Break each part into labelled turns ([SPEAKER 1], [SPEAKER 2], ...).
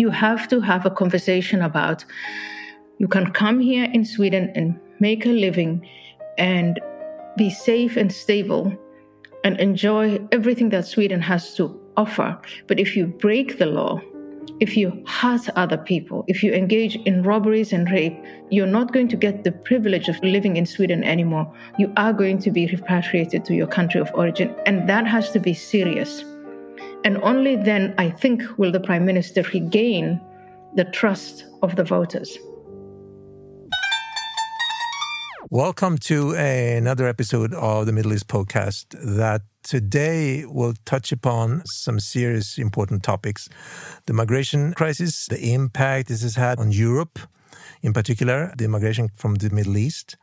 [SPEAKER 1] You have to have a conversation about you can come here in Sweden and make a living and be safe and stable and enjoy everything that Sweden has to offer. But if you break the law, if you hurt other people, if you engage in robberies and rape, you're not going to get the privilege of living in Sweden anymore. You are going to be repatriated to your country of origin. And that has to be serious. And only then, I think, will the Prime Minister regain the trust of the voters.
[SPEAKER 2] Welcome to another episode of the Middle East podcast that today will touch upon some serious important topics. The migration crisis, the impact this has had on Europe, in particular, the migration from the Middle East,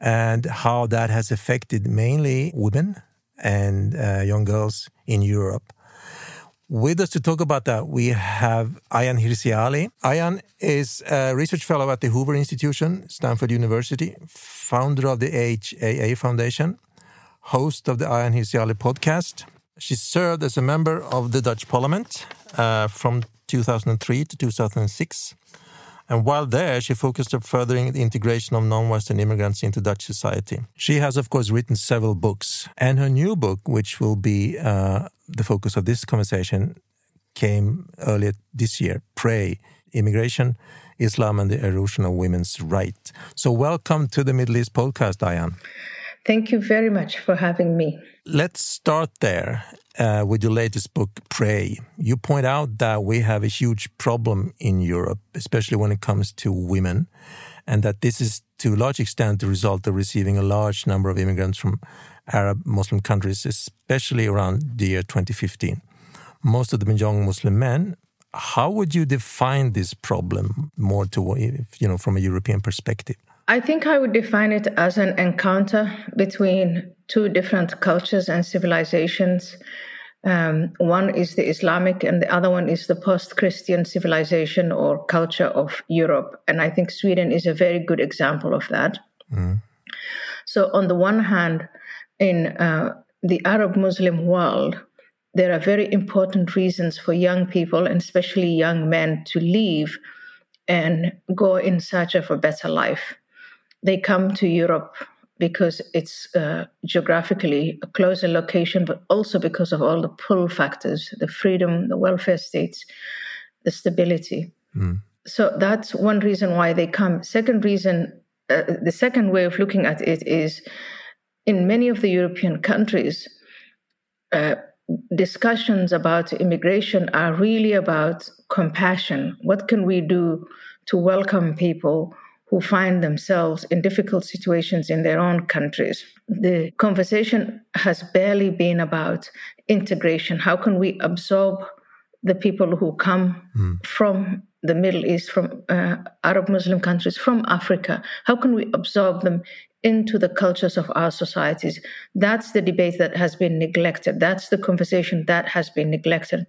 [SPEAKER 2] and how that has affected mainly women and uh, young girls in Europe. With us to talk about that, we have Ayaan Hirsi Ali. Ayaan is a research fellow at the Hoover Institution, Stanford University, founder of the HAA Foundation, host of the Ayaan Hirsi Ali podcast. She served as a member of the Dutch Parliament uh, from 2003 to 2006. And while there, she focused on furthering the integration of non Western immigrants into Dutch society. She has, of course, written several books. And her new book, which will be uh, the focus of this conversation, came earlier this year Prey Immigration, Islam, and the Erosion of Women's Rights. So, welcome to the Middle East podcast, Ayaan.
[SPEAKER 1] Thank you very much for having me.
[SPEAKER 2] Let's start there uh, with your latest book, Prey. You point out that we have a huge problem in Europe, especially when it comes to women, and that this is to a large extent the result of receiving a large number of immigrants from Arab Muslim countries, especially around the year 2015. Most of them young Muslim men. How would you define this problem more to, you know, from a European perspective?
[SPEAKER 1] I think I would define it as an encounter between two different cultures and civilizations. Um, one is the Islamic, and the other one is the post Christian civilization or culture of Europe. And I think Sweden is a very good example of that. Mm. So, on the one hand, in uh, the Arab Muslim world, there are very important reasons for young people, and especially young men, to leave and go in search of a better life. They come to Europe because it's uh, geographically a closer location, but also because of all the pull factors the freedom, the welfare states, the stability. Mm. So that's one reason why they come. Second reason, uh, the second way of looking at it is in many of the European countries, uh, discussions about immigration are really about compassion. What can we do to welcome people who find themselves in difficult situations in their own countries. The conversation has barely been about integration. How can we absorb the people who come mm. from the Middle East, from uh, Arab Muslim countries, from Africa? How can we absorb them into the cultures of our societies? That's the debate that has been neglected. That's the conversation that has been neglected.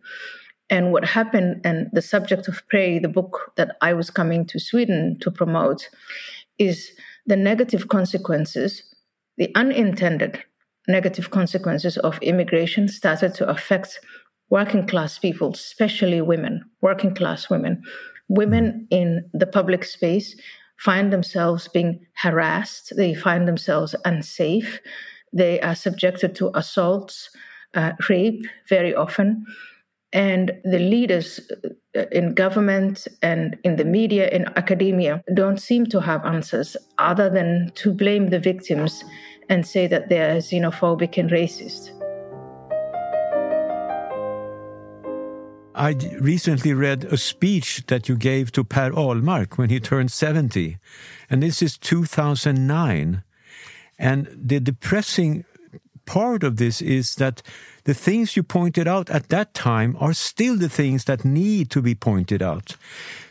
[SPEAKER 1] And what happened, and the subject of Prey, the book that I was coming to Sweden to promote, is the negative consequences, the unintended negative consequences of immigration started to affect working class people, especially women, working class women. Women in the public space find themselves being harassed, they find themselves unsafe, they are subjected to assaults, uh, rape very often and the leaders uh, in government and in the media in academia don't seem to have answers other than to blame the victims and say that they are xenophobic and racist.
[SPEAKER 3] I recently read a speech that you gave to Per Ahlmark when he turned 70, and this is 2009. And the depressing part of this is that the things you pointed out at that time are still the things that need to be pointed out.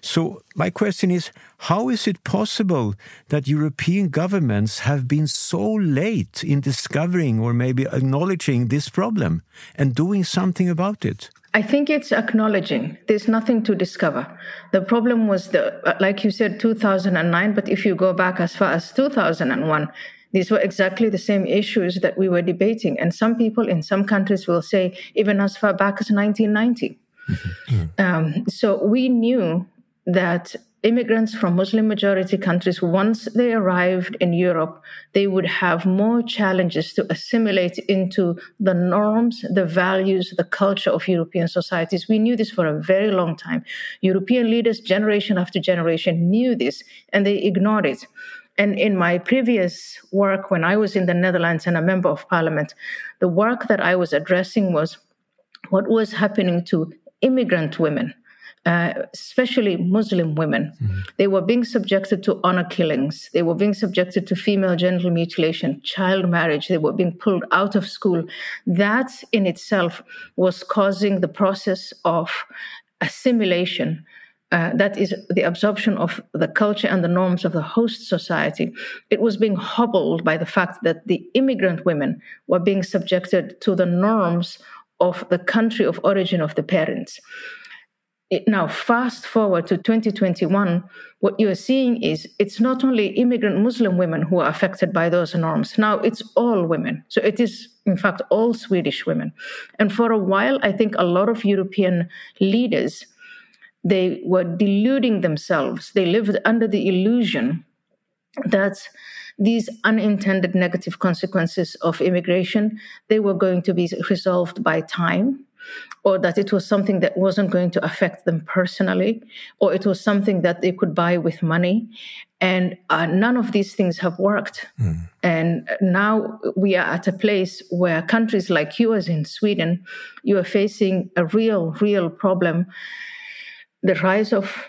[SPEAKER 3] So, my question is how is it possible that European governments have been so late in discovering or maybe acknowledging this problem and doing something about it?
[SPEAKER 1] I think it's acknowledging. There's nothing to discover. The problem was the, like you said, 2009. But if you go back as far as 2001, these were exactly the same issues that we were debating. And some people in some countries will say, even as far back as 1990. Mm-hmm. Um, so we knew that immigrants from Muslim majority countries, once they arrived in Europe, they would have more challenges to assimilate into the norms, the values, the culture of European societies. We knew this for a very long time. European leaders, generation after generation, knew this and they ignored it. And in my previous work, when I was in the Netherlands and a member of parliament, the work that I was addressing was what was happening to immigrant women. Uh, especially Muslim women. Mm-hmm. They were being subjected to honor killings. They were being subjected to female genital mutilation, child marriage. They were being pulled out of school. That in itself was causing the process of assimilation uh, that is the absorption of the culture and the norms of the host society, it was being hobbled by the fact that the immigrant women were being subjected to the norms of the country of origin of the parents. It, now, fast forward to 2021, what you're seeing is it's not only immigrant Muslim women who are affected by those norms. Now it's all women. So it is, in fact, all Swedish women. And for a while, I think a lot of European leaders they were deluding themselves. They lived under the illusion that these unintended negative consequences of immigration they were going to be resolved by time or that it was something that wasn't going to affect them personally or it was something that they could buy with money and uh, none of these things have worked mm. and now we are at a place where countries like yours in sweden you are facing a real real problem the rise of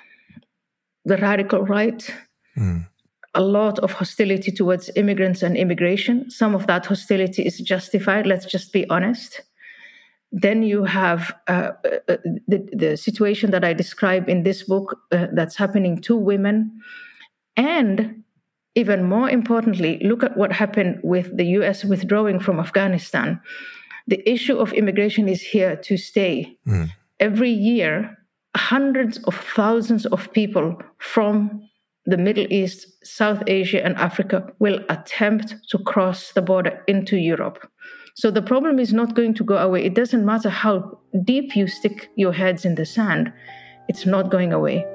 [SPEAKER 1] the radical right, mm. a lot of hostility towards immigrants and immigration. Some of that hostility is justified, let's just be honest. Then you have uh, uh, the, the situation that I describe in this book uh, that's happening to women. And even more importantly, look at what happened with the US withdrawing from Afghanistan. The issue of immigration is here to stay. Mm. Every year, hundreds of thousands of people from the Middle East, South Asia, and Africa will attempt to cross the border into Europe. So the problem is not going to go away. It doesn't matter how deep you stick your heads in the sand, it's not going away.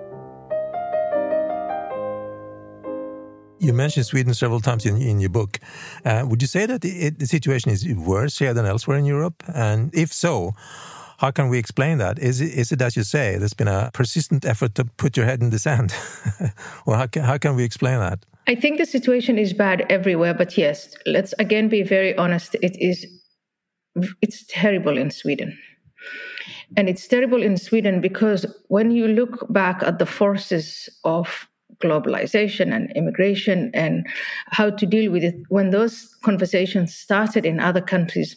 [SPEAKER 2] You mentioned Sweden several times in, in your book. Uh, would you say that the, the situation is worse here than elsewhere in Europe? And if so, how can we explain that? Is it, is it as you say, there's been a persistent effort to put your head in the sand? or how can, how can we explain that?
[SPEAKER 1] I think the situation is bad everywhere, but yes, let's again be very honest. It is, it's terrible in Sweden. And it's terrible in Sweden because when you look back at the forces of globalization and immigration and how to deal with it, when those conversations started in other countries,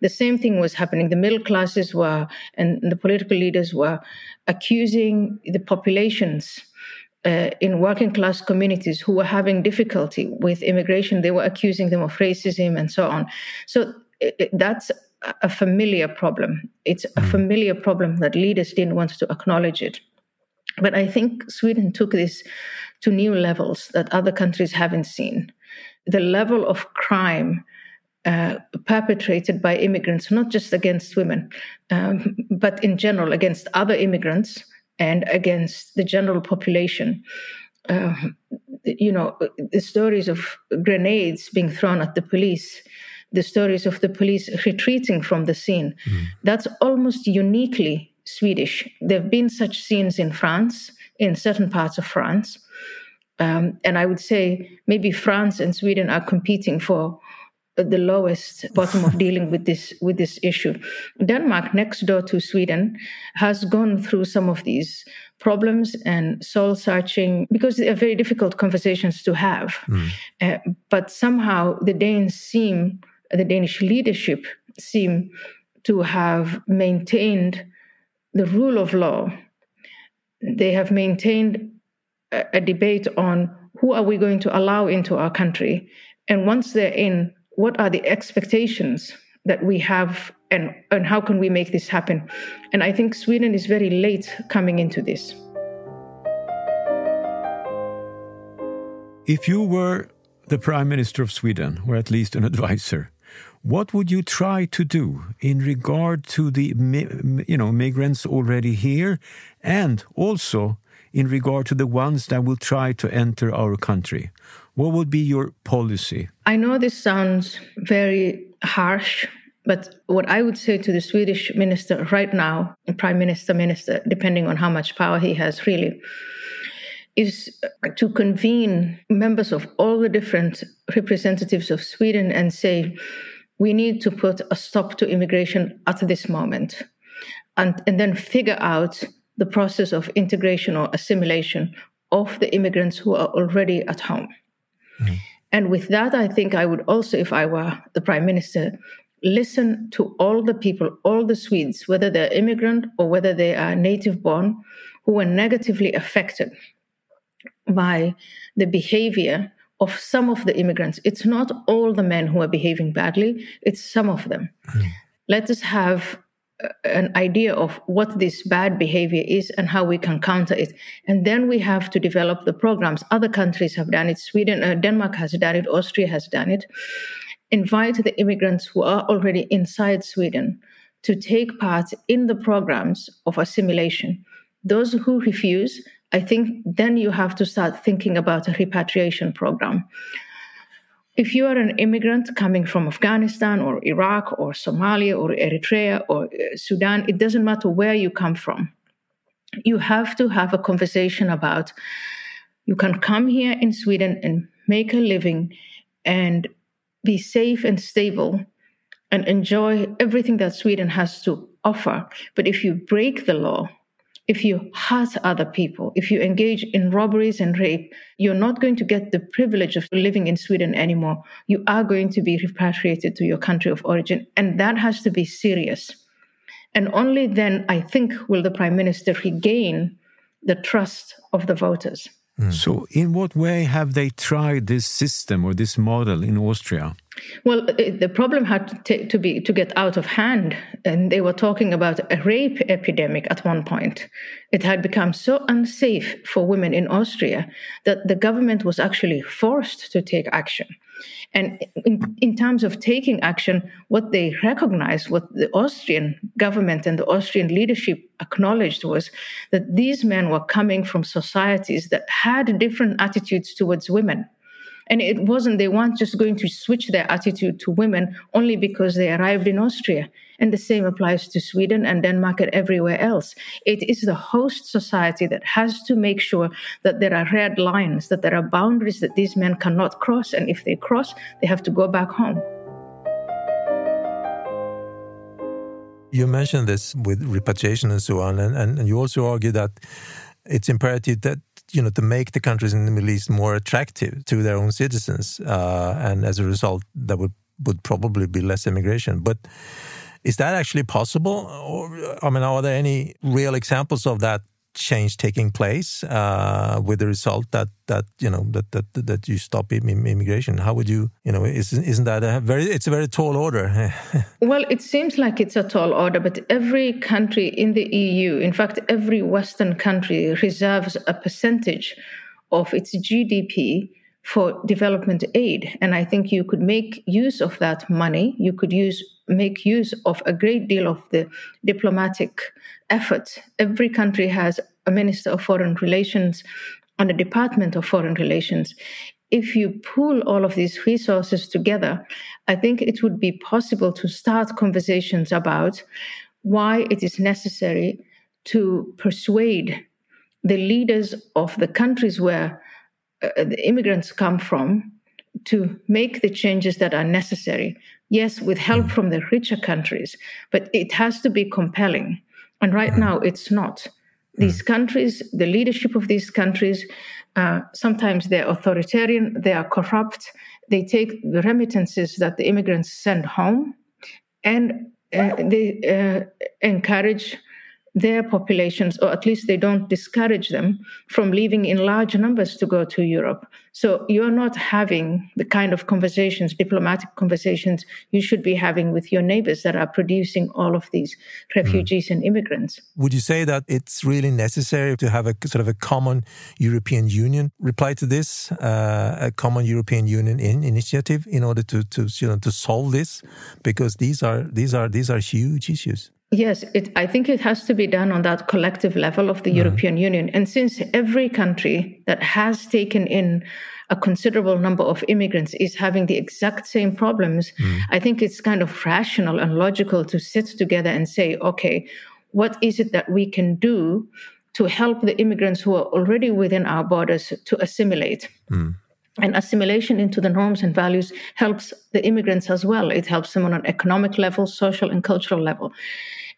[SPEAKER 1] the same thing was happening. The middle classes were, and the political leaders were accusing the populations uh, in working class communities who were having difficulty with immigration. They were accusing them of racism and so on. So it, it, that's a familiar problem. It's a mm. familiar problem that leaders didn't want to acknowledge it. But I think Sweden took this to new levels that other countries haven't seen. The level of crime uh, perpetrated by immigrants, not just against women, um, but in general against other immigrants and against the general population. Uh, you know, the stories of grenades being thrown at the police, the stories of the police retreating from the scene, mm. that's almost uniquely Swedish. There have been such scenes in France, in certain parts of France. Um, and I would say maybe France and Sweden are competing for the lowest bottom of dealing with this with this issue. Denmark, next door to Sweden, has gone through some of these problems and soul searching because they are very difficult conversations to have. Mm. Uh, but somehow the Danes seem, the Danish leadership seem to have maintained the rule of law. They have maintained a, a debate on who are we going to allow into our country, and once they're in what are the expectations that we have and, and how can we make this happen? And I think Sweden is very late coming into this.
[SPEAKER 3] If you were the Prime Minister of Sweden, or at least an advisor, What would you try to do in regard to the you know migrants already here, and also in regard to the ones that will try to enter our country? What would be your policy?
[SPEAKER 1] I know this sounds very harsh, but what I would say to the Swedish minister right now, prime minister, minister, depending on how much power he has, really, is to convene members of all the different representatives of Sweden and say, we need to put a stop to immigration at this moment. And, and then figure out the process of integration or assimilation of the immigrants who are already at home. Mm. And with that, I think I would also, if I were the prime minister, listen to all the people, all the Swedes, whether they're immigrant or whether they are native born, who were negatively affected by the behavior of some of the immigrants. It's not all the men who are behaving badly, it's some of them. Mm. Let us have an idea of what this bad behavior is and how we can counter it. And then we have to develop the programs. Other countries have done it. Sweden, uh, Denmark has done it. Austria has done it. Invite the immigrants who are already inside Sweden to take part in the programs of assimilation. Those who refuse, I think then you have to start thinking about a repatriation program. If you are an immigrant coming from Afghanistan or Iraq or Somalia or Eritrea or uh, Sudan, it doesn't matter where you come from. You have to have a conversation about you can come here in Sweden and make a living and be safe and stable and enjoy everything that Sweden has to offer. But if you break the law, if you hurt other people, if you engage in robberies and rape, you're not going to get the privilege of living in Sweden anymore. You are going to be repatriated to your country of origin. And that has to be serious. And only then, I think, will the prime minister regain the trust of the voters.
[SPEAKER 3] Mm. So, in what way have they tried this system or this model in Austria?
[SPEAKER 1] Well, the problem had to, to, be to get out of hand, and they were talking about a rape epidemic at one point. It had become so unsafe for women in Austria that the government was actually forced to take action. And in, in terms of taking action, what they recognized, what the Austrian government and the Austrian leadership acknowledged was that these men were coming from societies that had different attitudes towards women. And it wasn't, they weren't just going to switch their attitude to women only because they arrived in Austria. And the same applies to Sweden and Denmark and everywhere else. It is the host society that has to make sure that there are red lines, that there are boundaries that these men cannot cross. And if they cross, they have to go back home.
[SPEAKER 2] You mentioned this with repatriation and so on, and, and you also argue that it's imperative that you know to make the countries in the Middle East more attractive to their own citizens, uh, and as a result, that would would probably be less immigration. But is that actually possible? Or, I mean, are there any real examples of that change taking place uh, with the result that that you know that that that you stop immigration how would you you know isn't, isn't that a very it's a very tall order
[SPEAKER 1] well it seems like it's a tall order but every country in the EU in fact every western country reserves a percentage of its GDP for development aid. And i think you could make use of that money. You could use make use of a great deal of the diplomatic effort. Every country has a minister of foreign relations and a department of foreign relations. If you pool all of these resources together i think it would be possible to start conversations about why it is necessary to persuade the leaders of the countries where uh, the immigrants come from to make the changes that are necessary. Yes, with help from the richer countries, but it has to be compelling. And right now, it's not. These countries, the leadership of these countries, uh, sometimes they're authoritarian, they are corrupt, they take the remittances that the immigrants send home and uh, they uh, encourage their populations, or at least they don't discourage them from leaving in large numbers to go to Europe. So you're not having the kind of conversations, diplomatic conversations, you should be having with your neighbors that are producing all of these refugees mm. and immigrants.
[SPEAKER 2] Would you say that it's really necessary to have a sort of a common European Union reply to this, uh, a common European Union in initiative in order to, to you know to solve this? Because these are these are these are huge issues.
[SPEAKER 1] Yes, it, I think it has to be done on that collective level of the mm. European Union. And since every country that has taken in a considerable number of immigrants is having the exact same problems, mm. I think it's kind of rational and logical to sit together and say, okay, what is it that we can do to help the immigrants who are already within our borders to assimilate? Mm. And assimilation into the norms and values helps the immigrants as well. It helps them on an economic level, social and cultural level.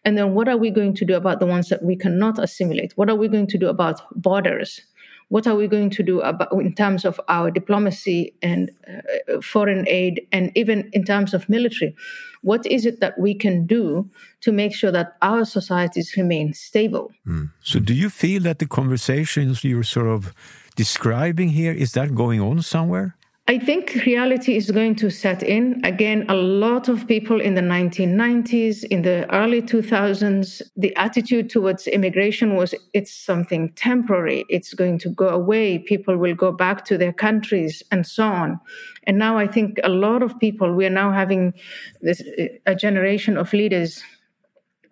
[SPEAKER 1] And then what are we going to do about the ones that we cannot assimilate? What are we going to do about borders? What are we going to do about in terms of our diplomacy and uh, foreign aid, and even in terms of military? What is it that we can do to make sure that our societies remain stable?
[SPEAKER 3] Mm. So, do you feel that the conversations you're sort of describing here is that going on somewhere?
[SPEAKER 1] I think reality is going to set in. Again, a lot of people in the 1990s, in the early 2000s, the attitude towards immigration was it's something temporary, it's going to go away, people will go back to their countries, and so on. And now I think a lot of people, we are now having this, uh, a generation of leaders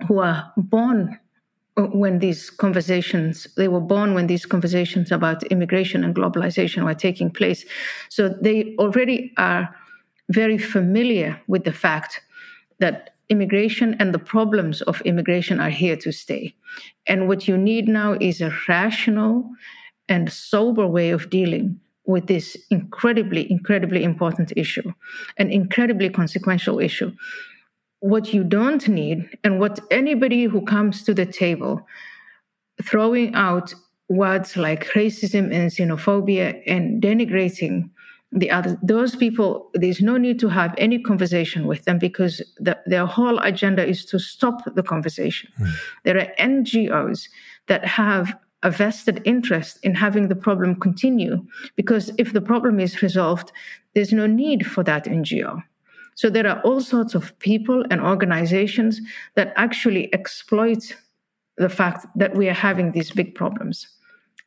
[SPEAKER 1] who are born when these conversations they were born when these conversations about immigration and globalization were taking place. So they already are very familiar with the fact that immigration and the problems of immigration are here to stay. And what you need now is a rational and sober way of dealing with this incredibly incredibly important issue an incredibly consequential issue what you don't need and what anybody who comes to the table throwing out words like racism and xenophobia and denigrating the other those people there's no need to have any conversation with them because the, their whole agenda is to stop the conversation mm. there are ngos that have a vested interest in having the problem continue because if the problem is resolved there's no need for that ngo so there are all sorts of people and organizations that actually exploit the fact that we are having these big problems.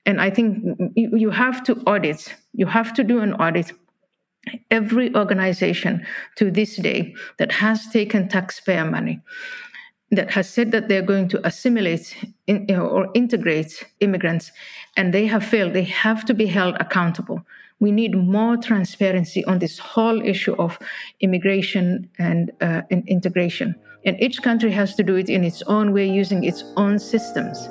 [SPEAKER 1] And I think you have to audit, you have to do an audit. Every organization to this day that has taken taxpayer money, that has said that they're going to assimilate in, or integrate immigrants, and they have failed, they have to be held accountable we need more transparency on this whole issue of immigration and, uh, and integration. And each country has to do it in its own way, using its own systems.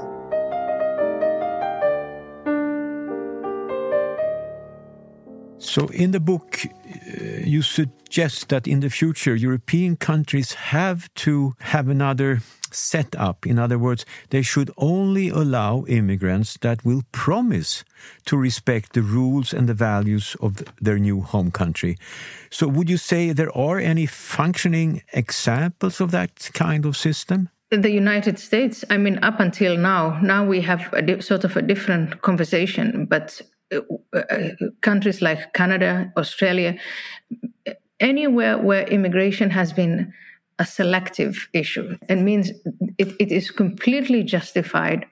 [SPEAKER 3] So, in the book, uh, you suggest that in the future, European countries have to have another setup. In other words, they should only allow immigrants that will promise to respect the rules and the values of their new home country. So, would you say there are any functioning examples of that kind of system?
[SPEAKER 1] the United States, I mean, up until now, now we have a sort of a different conversation, but Uh, countries like Canada, Australia, anywhere where immigration has been a selective issue. It means it, it is completely justified.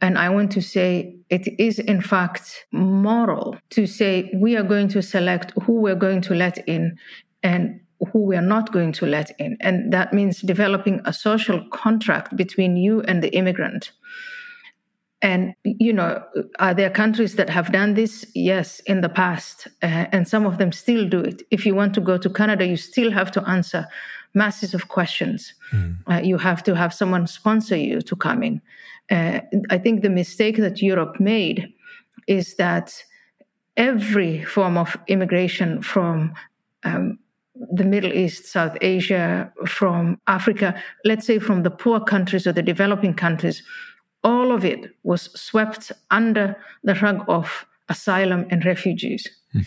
[SPEAKER 1] And I want to say it is, in fact, moral to say we are going to select who we're going to let in and who we are not going to let in. And that means developing a social contract between you and the immigrant. And, you know, are there countries that have done this? Yes, in the past. Uh, and some of them still do it. If you want to go to Canada, you still have to answer masses of questions. Mm. Uh, you have to have someone sponsor you to come in. Uh, I think the mistake that Europe made is that every form of immigration from um, the Middle East, South Asia, from Africa, let's say from the poor countries or the developing countries, all of it was swept under the rug of asylum and refugees. Mm.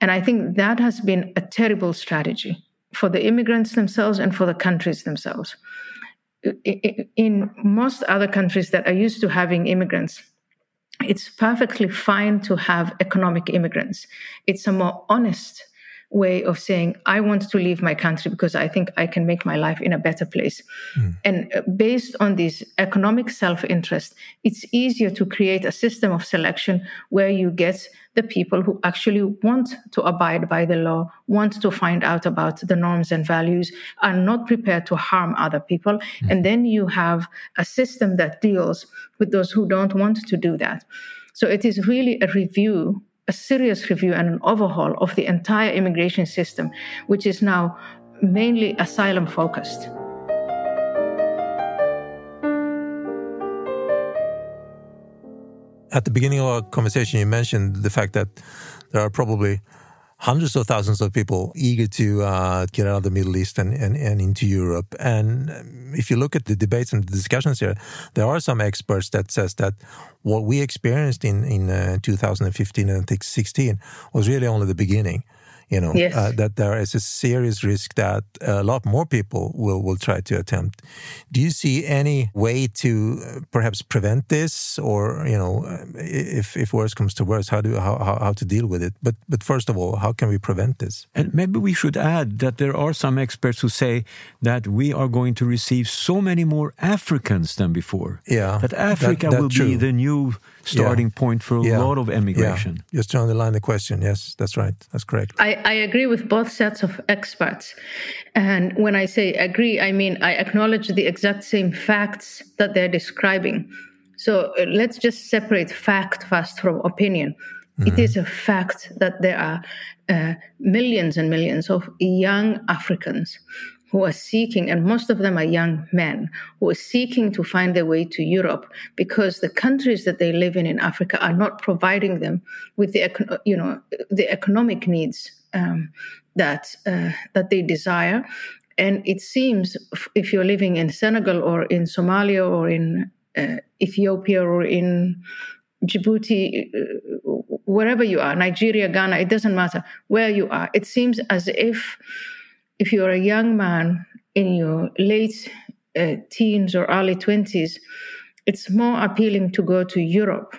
[SPEAKER 1] And I think that has been a terrible strategy for the immigrants themselves and for the countries themselves. in most other countries that are used to having immigrants, it's perfectly fine to have economic immigrants. It's a more honest way of saying, I want to leave my country because I think I can make my life in a better place. Mm. And uh, based on this economic self interest, it's easier to create a system of selection where you get the people who actually want to abide by the law, want to find out about the norms and values, are not prepared to harm other people. Mm. And then you have a system that deals with those who don't want to do that. So it is really a review a serious review and an overhaul of the entire immigration system, which is now mainly asylum focused.
[SPEAKER 2] At the beginning of our conversation, you mentioned the fact that there are probably hundreds of thousands of people eager to uh, get out of the Middle East and, and, and into Europe. And um, if you look at the debates and the discussions here, there are some experts that says that what we experienced in in uh, 2015 and 16 was really only the beginning you know
[SPEAKER 1] yes. uh,
[SPEAKER 2] that there is a serious risk that a lot more people will will try to attempt do you see any way to uh, perhaps prevent this or you know uh, if if worse comes to worse how do how, how to deal with it but but first of all how can we prevent this
[SPEAKER 3] and maybe we should add that there are some experts who say that we are going to receive so many more africans than before
[SPEAKER 2] yeah
[SPEAKER 3] that africa that, will true. be the new starting yeah. point for a yeah. lot of emigration.
[SPEAKER 2] Yeah. Just to underline the question, yes, that's right. That's correct.
[SPEAKER 1] I, I agree with both sets of experts. And when I say agree, I mean I acknowledge the exact same facts that they're describing. So uh, let's just separate fact first from opinion. Mm-hmm. It is a fact that there are uh, millions and millions of young Africans who are seeking, and most of them are young men, who are seeking to find their way to Europe because the countries that they live in in Africa are not providing them with the, you know, the economic needs um, that uh, that they desire. And it seems if you're living in Senegal or in Somalia or in uh, Ethiopia or in Djibouti, uh, wherever you are, Nigeria, Ghana, it doesn't matter where you are. It seems as if if you're a young man in your late uh, teens or early 20s, it's more appealing to go to Europe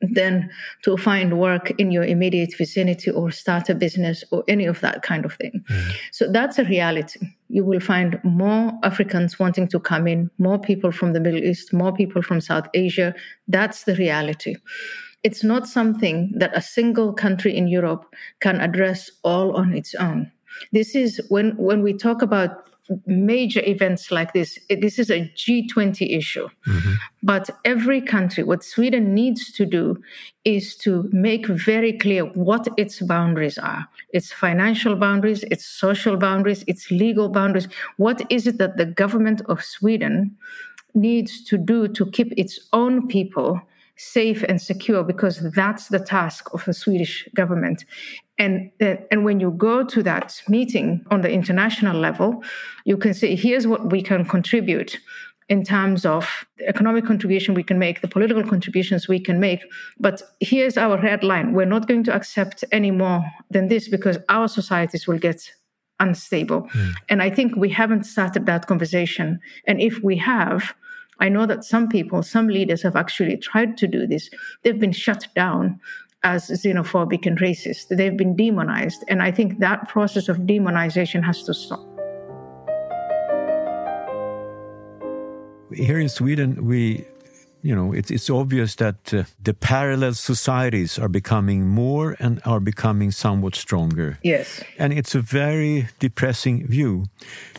[SPEAKER 1] than to find work in your immediate vicinity or start a business or any of that kind of thing. Mm. So that's a reality. You will find more Africans wanting to come in, more people from the Middle East, more people from South Asia. That's the reality. It's not something that a single country in Europe can address all on its own. This is when when we talk about major events like this, this is a G20 issue. Mm-hmm. But every country, what Sweden needs to do is to make very clear what its boundaries are its financial boundaries, its social boundaries, its legal boundaries. What is it that the government of Sweden needs to do to keep its own people? Safe and secure because that's the task of the Swedish government. And, uh, and when you go to that meeting on the international level, you can say, here's what we can contribute in terms of the economic contribution we can make, the political contributions we can make. But here's our red line. We're not going to accept any more than this because our societies will get unstable. Mm. And I think we haven't started that conversation. And if we have, I know that some people, some leaders have actually tried to do this. They've been shut down as xenophobic and racist. They've been demonized. And I think that process of demonization has to stop.
[SPEAKER 3] Here in Sweden, we you know, it's, it's obvious that uh, the parallel societies are becoming more and are becoming somewhat stronger.
[SPEAKER 1] Yes.
[SPEAKER 3] And it's a very depressing view.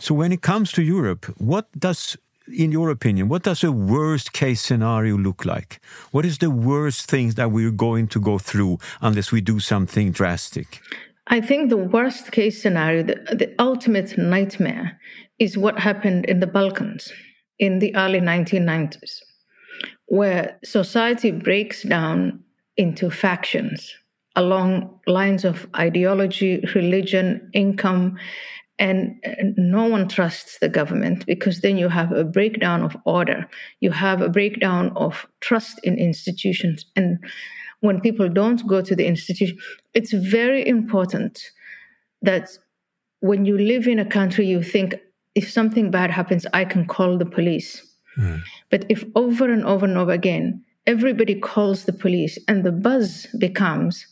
[SPEAKER 3] So, when it comes to Europe, what does in your opinion, what does a worst case scenario look like? What is the worst thing that we're going to go through unless we do something drastic?
[SPEAKER 1] I think the worst case scenario, the, the ultimate nightmare, is what happened in the Balkans in the early 1990s, where society breaks down into factions along lines of ideology, religion, income, and no one trusts the government because then you have a breakdown of order you have a breakdown of trust in institutions and when people don't go to the institution it's very important that when you live in a country you think if something bad happens, I can call the police. Mm. But if over and over and over again, everybody calls the police and the buzz becomes,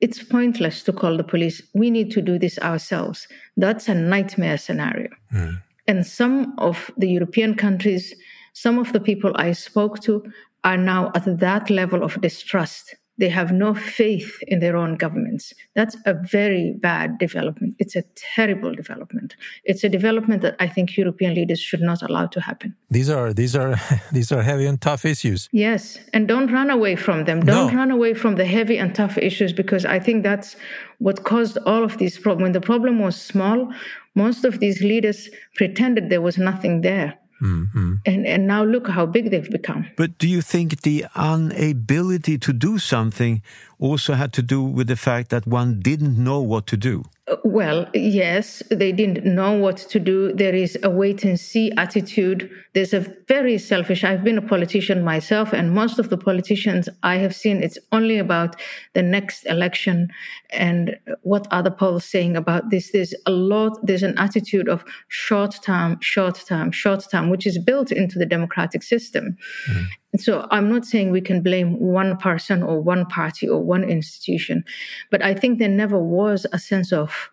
[SPEAKER 1] it's pointless to call the police. We need to do this ourselves. That's a nightmare scenario. Mm. And some of the European countries, some of the people I spoke to are now at that level of distrust they have no faith in their own governments. That's a very bad development. It's a terrible development. It's a development that I think European leaders should not allow to happen.
[SPEAKER 2] These are these are these are heavy and tough issues.
[SPEAKER 1] Yes, and don't run away from them. Don't no. run away from the heavy and tough issues because I think that's what caused all of these problems. When the problem was small, most of these leaders pretended there was nothing there. Mm-hmm. And, and now look how big they've become.
[SPEAKER 3] But do you think the inability to do something also had to do with the fact that one didn't know what to do?
[SPEAKER 1] Well, yes, they didn't know what to do. There is a wait and see attitude. There's a very selfish. I've been a politician myself, and most of the politicians I have seen, it's only about the next election and what are the polls saying about this. There's a lot, there's an attitude of short term, short term, short term, which is built into the democratic system. Mm-hmm. So I'm not saying we can blame one person or one party or one institution, but I think there never was a sense of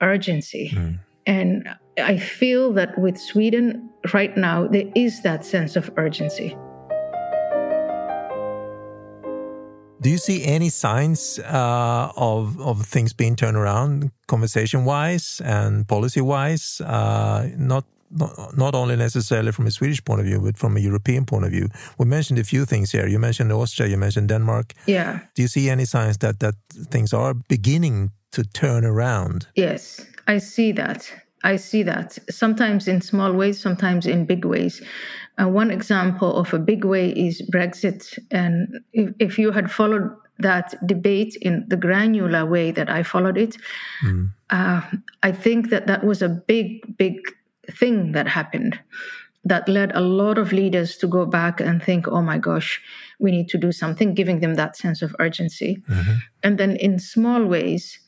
[SPEAKER 1] urgency. Mm. And I feel that with Sweden right now, there is that sense of urgency.
[SPEAKER 2] Do you see any signs uh, of of things being turned around, conversation wise and policy wise? Uh, not not, not only necessarily from a Swedish point of view, but from a European point of view. We mentioned a few things here. You mentioned Austria, you mentioned Denmark.
[SPEAKER 1] Yeah.
[SPEAKER 2] Do you see any signs that that things are beginning to turn around?
[SPEAKER 1] Yes, I see that. I see that sometimes in small ways, sometimes in big ways. Uh, one example of a big way is Brexit. And if, if you had followed that debate in the granular way that I followed it, mm. uh, I think that that was a big, big thing that happened that led a lot of leaders to go back and think, oh my gosh, we need to do something, giving them that sense of urgency. Mm-hmm. And then in small ways,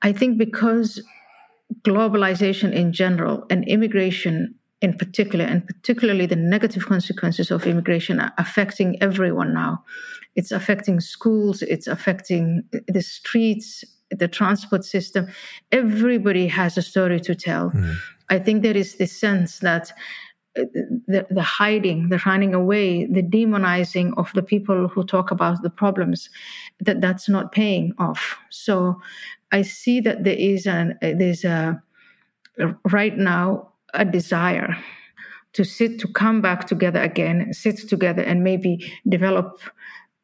[SPEAKER 1] I think because globalization in general and immigration in particular, and particularly the negative consequences of immigration are affecting everyone now. It's affecting schools, it's affecting the streets, the transport system. Everybody has a story to tell. Mm. I think there is this sense that uh, the, the hiding, the running away, the demonizing of the people who talk about the problems, that that's not paying off. So I see that there is an there's a right now a desire to sit to come back together again, sit together and maybe develop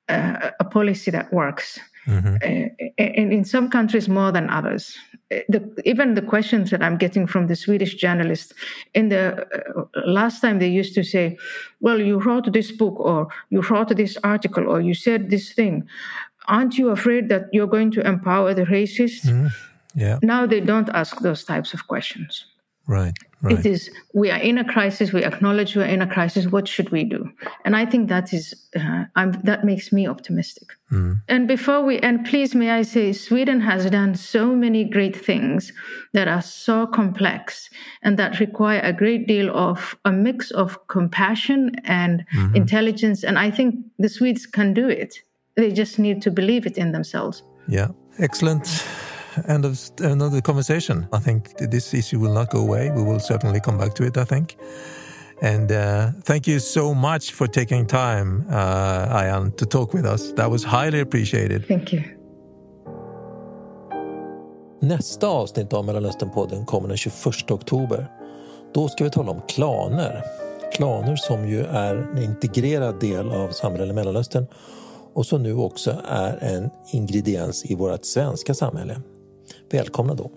[SPEAKER 1] uh, a policy that works. Mm-hmm. Uh, and in some countries more than others. The, even the questions that I'm getting from the Swedish journalists in the uh, last time they used to say, "Well, you wrote this book, or you wrote this article, or you said this thing. Aren't you afraid that you're going to empower the racists?" Mm-hmm.
[SPEAKER 2] Yeah.
[SPEAKER 1] Now they don't ask those types of questions.
[SPEAKER 2] Right. Right.
[SPEAKER 1] It is we are in a crisis. We acknowledge we are in a crisis. What should we do? And I think that is uh, that makes me optimistic. Mm. And before we end, please may I say, Sweden has done so many great things that are so complex and that require a great deal of a mix of compassion and mm-hmm. intelligence. And I think the Swedes can do it. They just need to believe it in themselves.
[SPEAKER 2] Yeah, excellent end of end of the conversation. I think this issue will not go away. We will certainly come back to it. I think. And uh, thank you so much for taking time, uh, Ayan, to talk with us. That was highly appreciated.
[SPEAKER 1] Thank you.
[SPEAKER 2] Nästa avsnitt av Mellanösternpodden kommer den 21 oktober. Då ska vi tala om klaner. Klaner som ju är en integrerad del av samhället i Mellanöstern och som nu också är en ingrediens i vårt svenska samhälle. Välkomna då!